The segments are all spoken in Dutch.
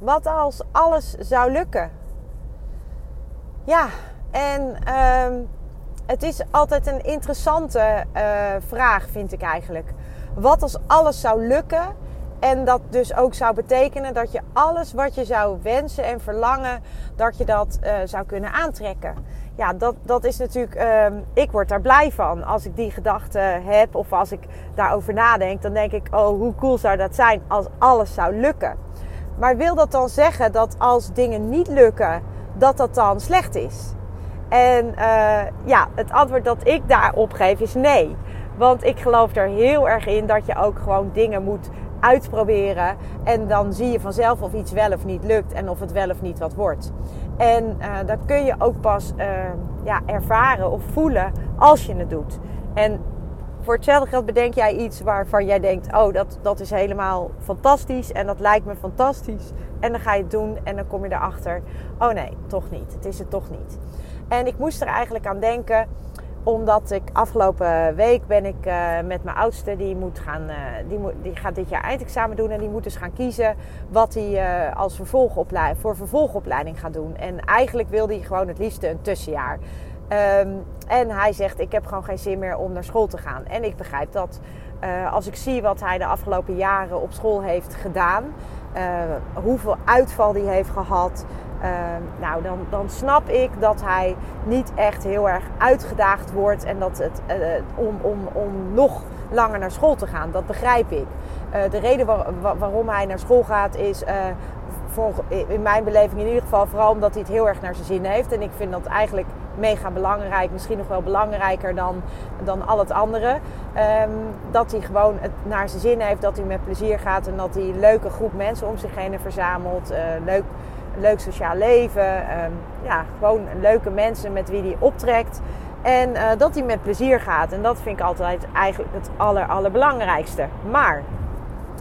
Wat als alles zou lukken? Ja, en ehm, het is altijd een interessante uh, vraag, vind ik eigenlijk. Wat als alles zou lukken en dat dus ook zou betekenen dat je alles wat je zou wensen en verlangen, dat je dat uh, zou kunnen aantrekken. Ja, dat, dat is natuurlijk, uh, ik word daar blij van. Als ik die gedachte heb of als ik daarover nadenk, dan denk ik, oh hoe cool zou dat zijn als alles zou lukken. Maar wil dat dan zeggen dat als dingen niet lukken, dat dat dan slecht is? En uh, ja, het antwoord dat ik daarop geef is nee. Want ik geloof er heel erg in dat je ook gewoon dingen moet uitproberen. En dan zie je vanzelf of iets wel of niet lukt en of het wel of niet wat wordt. En uh, dat kun je ook pas uh, ja, ervaren of voelen als je het doet. En voor hetzelfde geld bedenk jij iets waarvan jij denkt: Oh, dat, dat is helemaal fantastisch en dat lijkt me fantastisch. En dan ga je het doen en dan kom je erachter: Oh nee, toch niet. Het is het toch niet. En ik moest er eigenlijk aan denken omdat ik afgelopen week ben ik uh, met mijn oudste, die, moet gaan, uh, die, moet, die gaat dit jaar eindexamen doen. En die moet dus gaan kiezen wat hij uh, als vervolgopleiding, voor vervolgopleiding gaat doen. En eigenlijk wilde hij gewoon het liefste een tussenjaar. Um, en hij zegt, ik heb gewoon geen zin meer om naar school te gaan. En ik begrijp dat. als ik zie wat hij de afgelopen jaren op school heeft gedaan. hoeveel uitval hij heeft gehad. Uh, nou, dan, dan snap ik dat hij niet echt heel erg uitgedaagd wordt en dat het uh, om, om, om nog langer naar school te gaan. Dat begrijp ik. De reden waar, waarom hij naar school gaat is voor, in mijn beleving in ieder geval vooral omdat hij het heel erg naar zijn zin heeft. En ik vind dat eigenlijk mega belangrijk, misschien nog wel belangrijker dan, dan al het andere. Um, dat hij gewoon het naar zijn zin heeft, dat hij met plezier gaat en dat hij een leuke groep mensen om zich heen verzamelt. leuk een leuk sociaal leven. Um, ja, gewoon leuke mensen met wie hij optrekt. En uh, dat hij met plezier gaat. En dat vind ik altijd eigenlijk het aller, allerbelangrijkste. Maar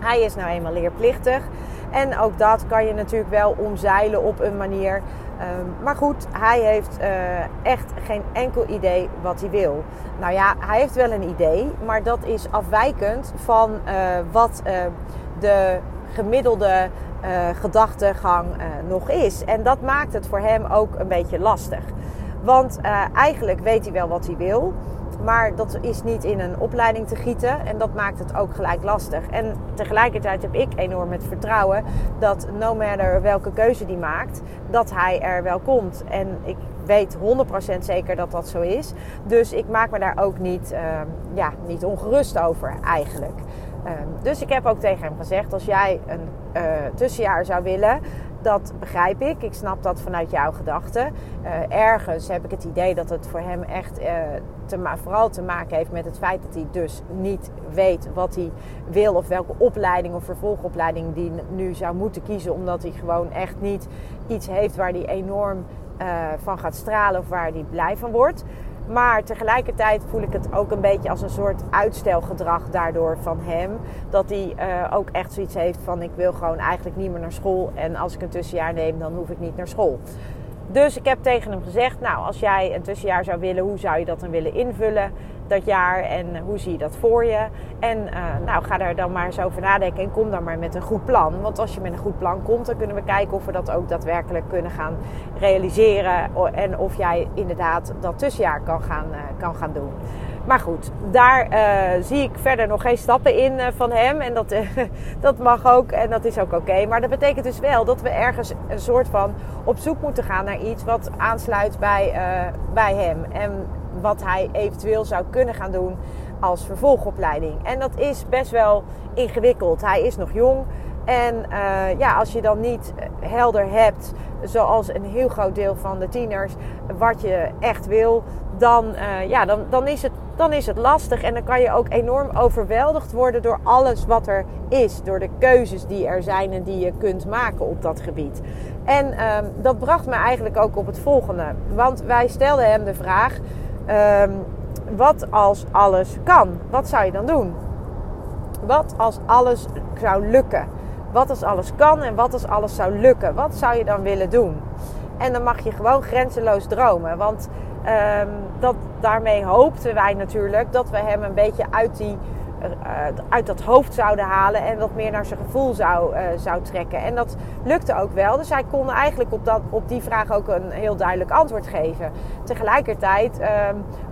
hij is nou eenmaal leerplichtig. En ook dat kan je natuurlijk wel omzeilen op een manier. Um, maar goed, hij heeft uh, echt geen enkel idee wat hij wil. Nou ja, hij heeft wel een idee, maar dat is afwijkend van uh, wat de gemiddelde gedachtegang nog is. En dat maakt het voor hem ook een beetje lastig. Want eigenlijk weet hij wel wat hij wil. Maar dat is niet in een opleiding te gieten. En dat maakt het ook gelijk lastig. En tegelijkertijd heb ik enorm het vertrouwen dat no matter welke keuze die maakt, dat hij er wel komt. En ik weet 100% zeker dat dat zo is. Dus ik maak me daar ook niet, ja, niet ongerust over eigenlijk. Um, dus ik heb ook tegen hem gezegd: als jij een uh, tussenjaar zou willen, dat begrijp ik. Ik snap dat vanuit jouw gedachten. Uh, ergens heb ik het idee dat het voor hem echt uh, te vooral te maken heeft met het feit dat hij dus niet weet wat hij wil of welke opleiding of vervolgopleiding die nu zou moeten kiezen, omdat hij gewoon echt niet iets heeft waar hij enorm van gaat stralen of waar hij blij van wordt. Maar tegelijkertijd voel ik het ook een beetje als een soort uitstelgedrag daardoor van hem. Dat hij uh, ook echt zoiets heeft van ik wil gewoon eigenlijk niet meer naar school. En als ik een tussenjaar neem, dan hoef ik niet naar school. Dus ik heb tegen hem gezegd, nou als jij een tussenjaar zou willen, hoe zou je dat dan willen invullen? Dat jaar en hoe zie je dat voor je? En uh, nou, ga daar dan maar eens over nadenken en kom dan maar met een goed plan. Want als je met een goed plan komt, dan kunnen we kijken of we dat ook daadwerkelijk kunnen gaan realiseren. En of jij inderdaad dat tussenjaar kan gaan, uh, kan gaan doen. Maar goed, daar zie ik verder nog geen stappen in van hem. En dat, dat mag ook en dat is ook oké. Maar dat betekent dus wel dat we ergens een soort van op zoek moeten gaan naar iets wat aansluit bij, bij hem. En wat hij eventueel zou kunnen gaan doen als vervolgopleiding. En dat is best wel ingewikkeld. Hij is nog jong. En uh, ja, als je dan niet helder hebt, zoals een heel groot deel van de tieners, wat je echt wil, dan, uh, ja, dan, dan, is het, dan is het lastig. En dan kan je ook enorm overweldigd worden door alles wat er is. Door de keuzes die er zijn en die je kunt maken op dat gebied. En uh, dat bracht me eigenlijk ook op het volgende. Want wij stelden hem de vraag: ehm, wat als alles kan? Wat zou je dan doen? Wat als alles zou lukken? Wat als alles kan en wat als alles zou lukken? Wat zou je dan willen doen? En dan mag je gewoon grenzeloos dromen. Want um, dat, daarmee hoopten wij natuurlijk dat we hem een beetje uit die uit dat hoofd zouden halen en wat meer naar zijn gevoel zou, uh, zou trekken. En dat lukte ook wel. Dus hij kon eigenlijk op, dat, op die vraag ook een heel duidelijk antwoord geven. Tegelijkertijd uh,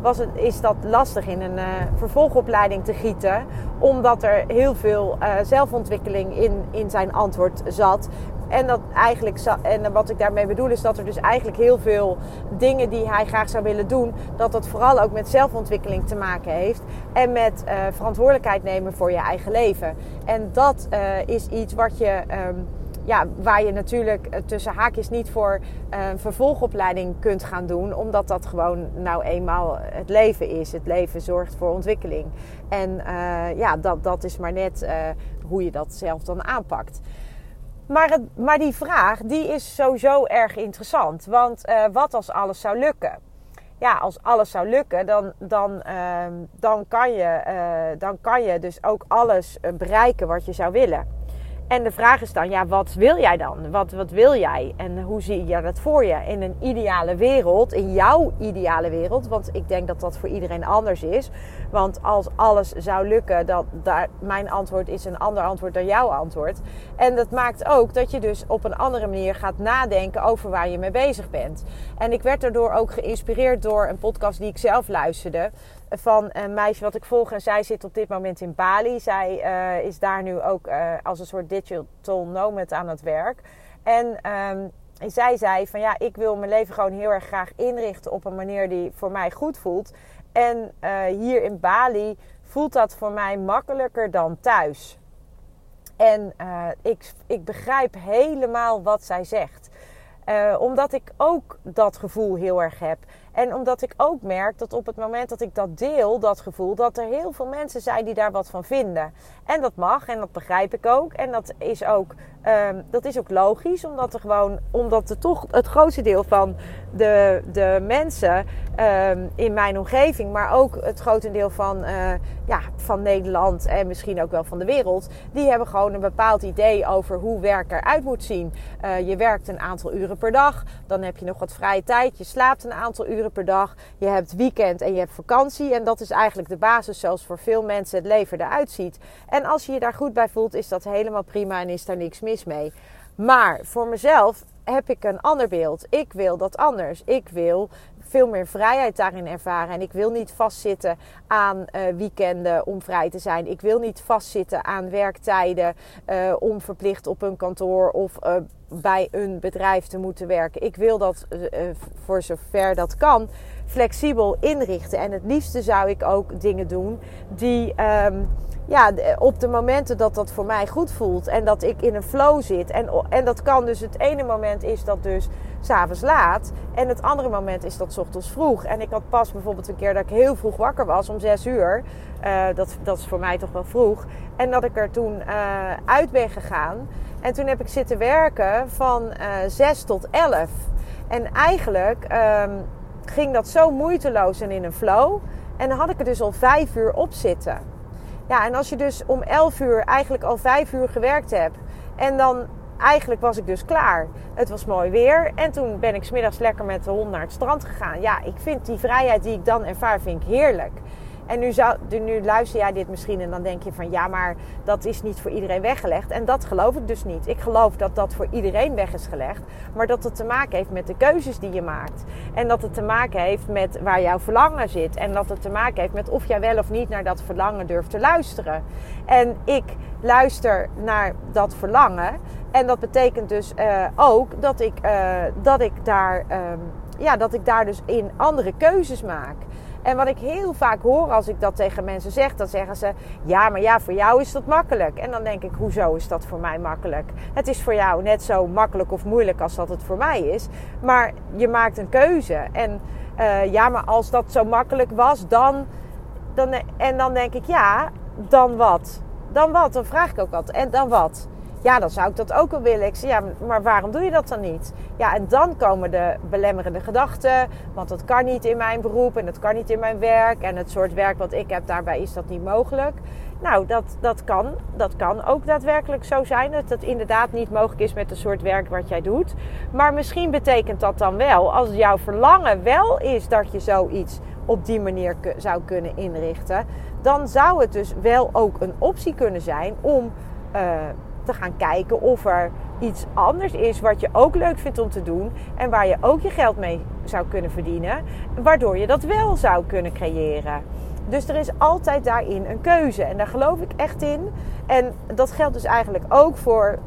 was het, is dat lastig in een vervolgopleiding te gieten, omdat er heel veel zelfontwikkeling in, in zijn antwoord zat. En, dat eigenlijk, en wat ik daarmee bedoel is dat er dus eigenlijk heel veel dingen die hij graag zou willen doen, dat dat vooral ook met zelfontwikkeling te maken heeft. En met uh, verantwoordelijkheid nemen voor je eigen leven. En dat uh, is iets wat je. Um, ja, waar je natuurlijk uh, tussen haakjes niet voor een vervolgopleiding kunt gaan doen. Omdat dat gewoon nou eenmaal het leven is. Het leven zorgt voor ontwikkeling. En ja, dat, dat is maar net hoe je dat zelf dan aanpakt. Maar, het, maar die vraag die is sowieso erg interessant. Want uh, wat als alles zou lukken? Ja, als alles zou lukken, dan, dan, uh, dan, kan, je, uh, dan kan je dus ook alles bereiken wat je zou willen. En de vraag is dan, ja, wat wil jij dan? Wat, wat wil jij? En hoe zie je dat voor je? In een ideale wereld, in jouw ideale wereld. Want ik denk dat dat voor iedereen anders is. Want als alles zou lukken, dat, daar, mijn antwoord is een ander antwoord dan jouw antwoord. En dat maakt ook dat je dus op een andere manier gaat nadenken over waar je mee bezig bent. En ik werd daardoor ook geïnspireerd door een podcast die ik zelf luisterde van een meisje wat ik volg. En zij zit op dit moment in Bali. Zij uh, is daar nu ook uh, als een soort digital nomad aan het werk. En um, zij zei van ja, ik wil mijn leven gewoon heel erg graag inrichten op een manier die voor mij goed voelt. En uh, hier in Bali voelt dat voor mij makkelijker dan thuis. En ik, ik begrijp helemaal wat zij zegt. omdat ik ook dat gevoel heel erg heb. En omdat ik ook merk dat op het moment dat ik dat deel, dat gevoel, dat er heel veel mensen zijn die daar wat van vinden. En dat mag en dat begrijp ik ook. En dat is ook, um, dat is ook logisch, omdat er gewoon, omdat er toch het grootste deel van de, de mensen um, in mijn omgeving, maar ook het grote deel van, uh, ja, van Nederland en misschien ook wel van de wereld, die hebben gewoon een bepaald idee over hoe werk eruit moet zien. Uh, je werkt een aantal uren per dag, dan heb je nog wat vrije tijd, je slaapt een aantal uren per dag. Je hebt weekend en je hebt vakantie. En dat is eigenlijk de basis zoals voor veel mensen het leven eruit ziet. En als je je daar goed bij voelt, is dat helemaal prima en is daar niks mis mee. Maar voor mezelf heb ik een ander beeld. Ik wil dat anders. Ik wil veel meer vrijheid daarin ervaren. En ik wil niet vastzitten aan uh, weekenden om vrij te zijn. Ik wil niet vastzitten aan werktijden uh, om verplicht op een kantoor of uh, bij een bedrijf te moeten werken. Ik wil dat voor zover dat kan flexibel inrichten. En het liefste zou ik ook dingen doen die. Um, ja, op de momenten dat dat voor mij goed voelt en dat ik in een flow zit. En, en dat kan dus het ene moment is dat dus s'avonds laat. En het andere moment is dat s ochtends vroeg. En ik had pas bijvoorbeeld een keer dat ik heel vroeg wakker was om 6 uur. Uh, dat, dat is voor mij toch wel vroeg. En dat ik er toen uh, uit ben gegaan. En toen heb ik zitten werken van uh, 6 tot 11. En eigenlijk um, ging dat zo moeiteloos en in een flow. En dan had ik er dus al 5 uur op zitten. Ja, en als je dus om 11 uur eigenlijk al 5 uur gewerkt hebt. En dan eigenlijk was ik dus klaar. Het was mooi weer. En toen ben ik smiddags lekker met de hond naar het strand gegaan. Ja, ik vind die vrijheid die ik dan ervaar, vind ik heerlijk. En nu, zou, nu luister jij dit misschien en dan denk je van ja, maar dat is niet voor iedereen weggelegd. En dat geloof ik dus niet. Ik geloof dat dat voor iedereen weg is gelegd. Maar dat het te maken heeft met de keuzes die je maakt. En dat het te maken heeft met waar jouw verlangen zit. En dat het te maken heeft met of jij wel of niet naar dat verlangen durft te luisteren. En ik luister naar dat verlangen. En dat betekent dus uh, ook dat ik, uh, dat ik daar. Um, ja, dat ik daar dus in andere keuzes maak. En wat ik heel vaak hoor als ik dat tegen mensen zeg, dan zeggen ze: Ja, maar ja, voor jou is dat makkelijk. En dan denk ik: Hoezo is dat voor mij makkelijk? Het is voor jou net zo makkelijk of moeilijk als dat het voor mij is. Maar je maakt een keuze. En uh, ja, maar als dat zo makkelijk was, dan, dan. En dan denk ik: Ja, dan wat? Dan wat? Dan vraag ik ook wat. En dan wat? Ja, dan zou ik dat ook wel willen. Ik zeg, ja, maar waarom doe je dat dan niet? Ja, en dan komen de belemmerende gedachten. Want dat kan niet in mijn beroep en dat kan niet in mijn werk. En het soort werk wat ik heb, daarbij is dat niet mogelijk. Nou, dat, dat, kan, dat kan ook daadwerkelijk zo zijn. Dat het inderdaad niet mogelijk is met het soort werk wat jij doet. Maar misschien betekent dat dan wel, als jouw verlangen wel is dat je zoiets op die manier zou kunnen inrichten. Dan zou het dus wel ook een optie kunnen zijn om... Uh, te gaan kijken of er iets anders is wat je ook leuk vindt om te doen en waar je ook je geld mee zou kunnen verdienen, waardoor je dat wel zou kunnen creëren. Dus er is altijd daarin een keuze en daar geloof ik echt in. En dat geldt dus eigenlijk ook voor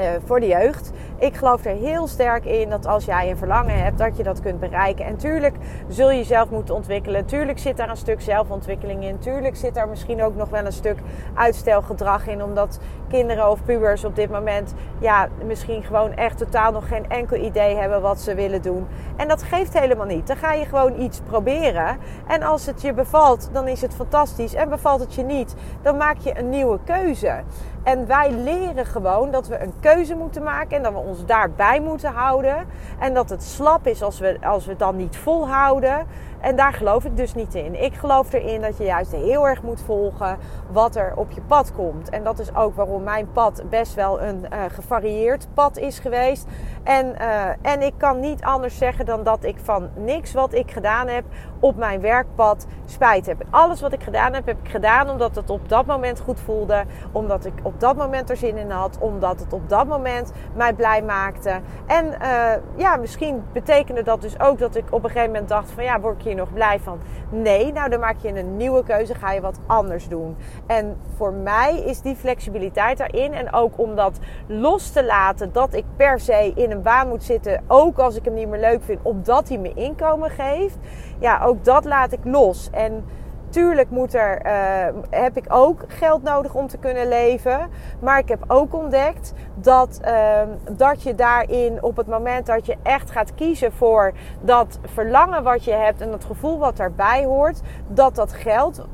uh, voor de jeugd. Ik geloof er heel sterk in dat als jij een verlangen hebt, dat je dat kunt bereiken. En tuurlijk zul je jezelf moeten ontwikkelen. Tuurlijk zit daar een stuk zelfontwikkeling in. Tuurlijk zit daar misschien ook nog wel een stuk uitstelgedrag in. Omdat kinderen of pubers op dit moment ja, misschien gewoon echt totaal nog geen enkel idee hebben wat ze willen doen. En dat geeft helemaal niet. Dan ga je gewoon iets proberen. En als het je bevalt, dan is het fantastisch. En bevalt het je niet, dan maak je een nieuwe keuze. En wij leren gewoon dat we een keuze moeten maken en dat we ons daarbij moeten houden. En dat het slap is als we, als we het dan niet volhouden. En daar geloof ik dus niet in. Ik geloof erin dat je juist heel erg moet volgen wat er op je pad komt. En dat is ook waarom mijn pad best wel een uh, gevarieerd pad is geweest. En, uh, en ik kan niet anders zeggen dan dat ik van niks wat ik gedaan heb op mijn werkpad spijt heb. Alles wat ik gedaan heb, heb ik gedaan omdat het op dat moment goed voelde. Omdat ik op dat moment er zin in had. Omdat het op dat moment mij blij maakte. En uh, ja, misschien betekende dat dus ook dat ik op een gegeven moment dacht van ja, word ik nog blij van? Nee, nou dan maak je een nieuwe keuze, ga je wat anders doen. En voor mij is die flexibiliteit daarin en ook om dat los te laten dat ik per se in een baan moet zitten, ook als ik hem niet meer leuk vind, omdat hij me inkomen geeft. Ja, ook dat laat ik los. En Tuurlijk moet er, uh, heb ik ook geld nodig om te kunnen leven. Maar ik heb ook ontdekt dat, uh, dat je daarin op het moment dat je echt gaat kiezen voor dat verlangen wat je hebt en dat gevoel wat daarbij hoort, dat dat geld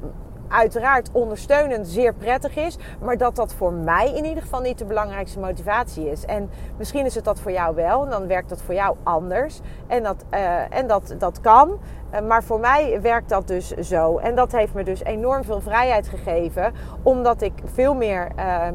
uiteraard ondersteunend zeer prettig is. Maar dat dat voor mij in ieder geval niet de belangrijkste motivatie is. En misschien is het dat voor jou wel. En dan werkt dat voor jou anders. En dat, uh, en dat, dat kan. Uh, maar voor mij werkt dat dus zo. En dat heeft me dus enorm veel vrijheid gegeven. Omdat ik veel meer, uh,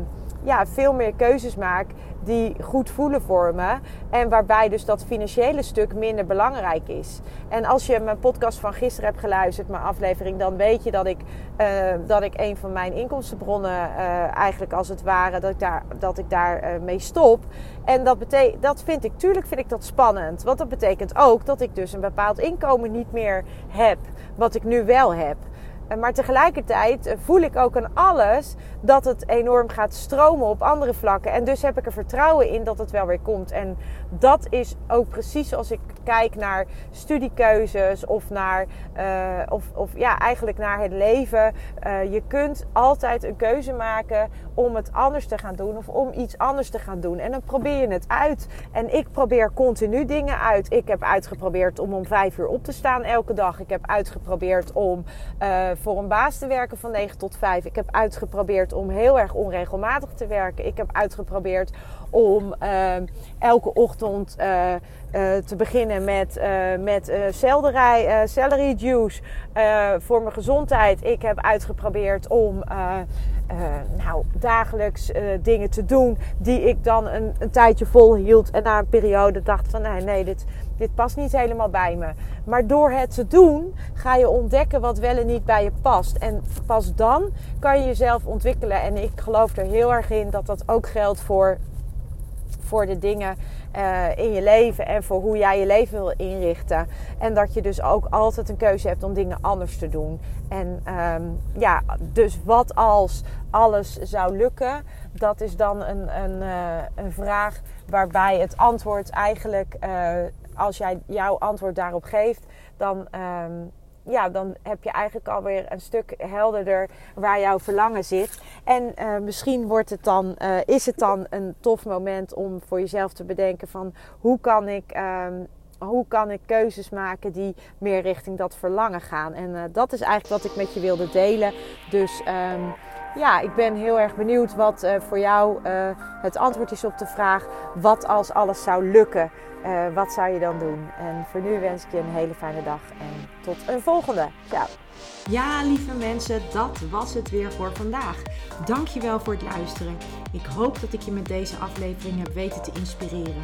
ja, veel meer keuzes maak die goed voelen voor me. En waarbij dus dat financiële stuk minder belangrijk is. En als je mijn podcast van gisteren hebt geluisterd, mijn aflevering, dan weet je dat ik, uh, dat ik een van mijn inkomstenbronnen uh, eigenlijk als het ware, dat ik daar, dat ik daar uh, mee stop. En dat, dat vind ik, tuurlijk vind ik dat spannend. Want dat betekent ook dat ik dus een bepaald inkomen niet meer heb, wat ik nu wel heb. Maar tegelijkertijd voel ik ook aan alles dat het enorm gaat stromen op andere vlakken. En dus heb ik er vertrouwen in dat het wel weer komt. En dat is ook precies als ik kijk naar studiekeuzes of naar, uh, of, of ja, eigenlijk naar het leven. Je kunt altijd een keuze maken om het anders te gaan doen of om iets anders te gaan doen. En dan probeer je het uit. En ik probeer continu dingen uit. Ik heb uitgeprobeerd om om vijf uur op te staan elke dag. Ik heb uitgeprobeerd om voor een baas te werken van 9 tot 5. Ik heb uitgeprobeerd om heel erg onregelmatig te werken. Ik heb uitgeprobeerd om uh, elke ochtend uh, uh, te beginnen met, met selderij, celery juice voor mijn gezondheid. Ik heb uitgeprobeerd om nou, dagelijks dingen te doen die ik dan een, een tijdje volhield. En na een periode dacht van nee, nee, dit, dit past niet helemaal bij me. Maar door het te doen ga je ontdekken wat wel en niet bij je past. En pas dan kan je jezelf ontwikkelen. En ik geloof er heel erg in dat dat ook geldt voor voor de dingen uh, in je leven en voor hoe jij je leven wil inrichten. En dat je dus ook altijd een keuze hebt om dingen anders te doen. En um, ja, dus wat als alles zou lukken? Dat is dan een, een, een vraag waarbij het antwoord eigenlijk, uh, als jij jouw antwoord daarop geeft, dan. Um, ja, dan heb je eigenlijk alweer een stuk helderder waar jouw verlangen zit. En uh, misschien wordt het dan, uh, is het dan een tof moment om voor jezelf te bedenken van hoe kan ik. Um, hoe kan ik keuzes maken die meer richting dat verlangen gaan? En uh, dat is eigenlijk wat ik met je wilde delen. Dus um, ja, ik ben heel erg benieuwd wat uh, voor jou uh, het antwoord is op de vraag: wat als alles zou lukken? Uh, wat zou je dan doen? En voor nu wens ik je een hele fijne dag en tot een volgende. Ciao. Ja, lieve mensen, dat was het weer voor vandaag. Dankjewel voor het luisteren. Ik hoop dat ik je met deze aflevering heb weten te inspireren.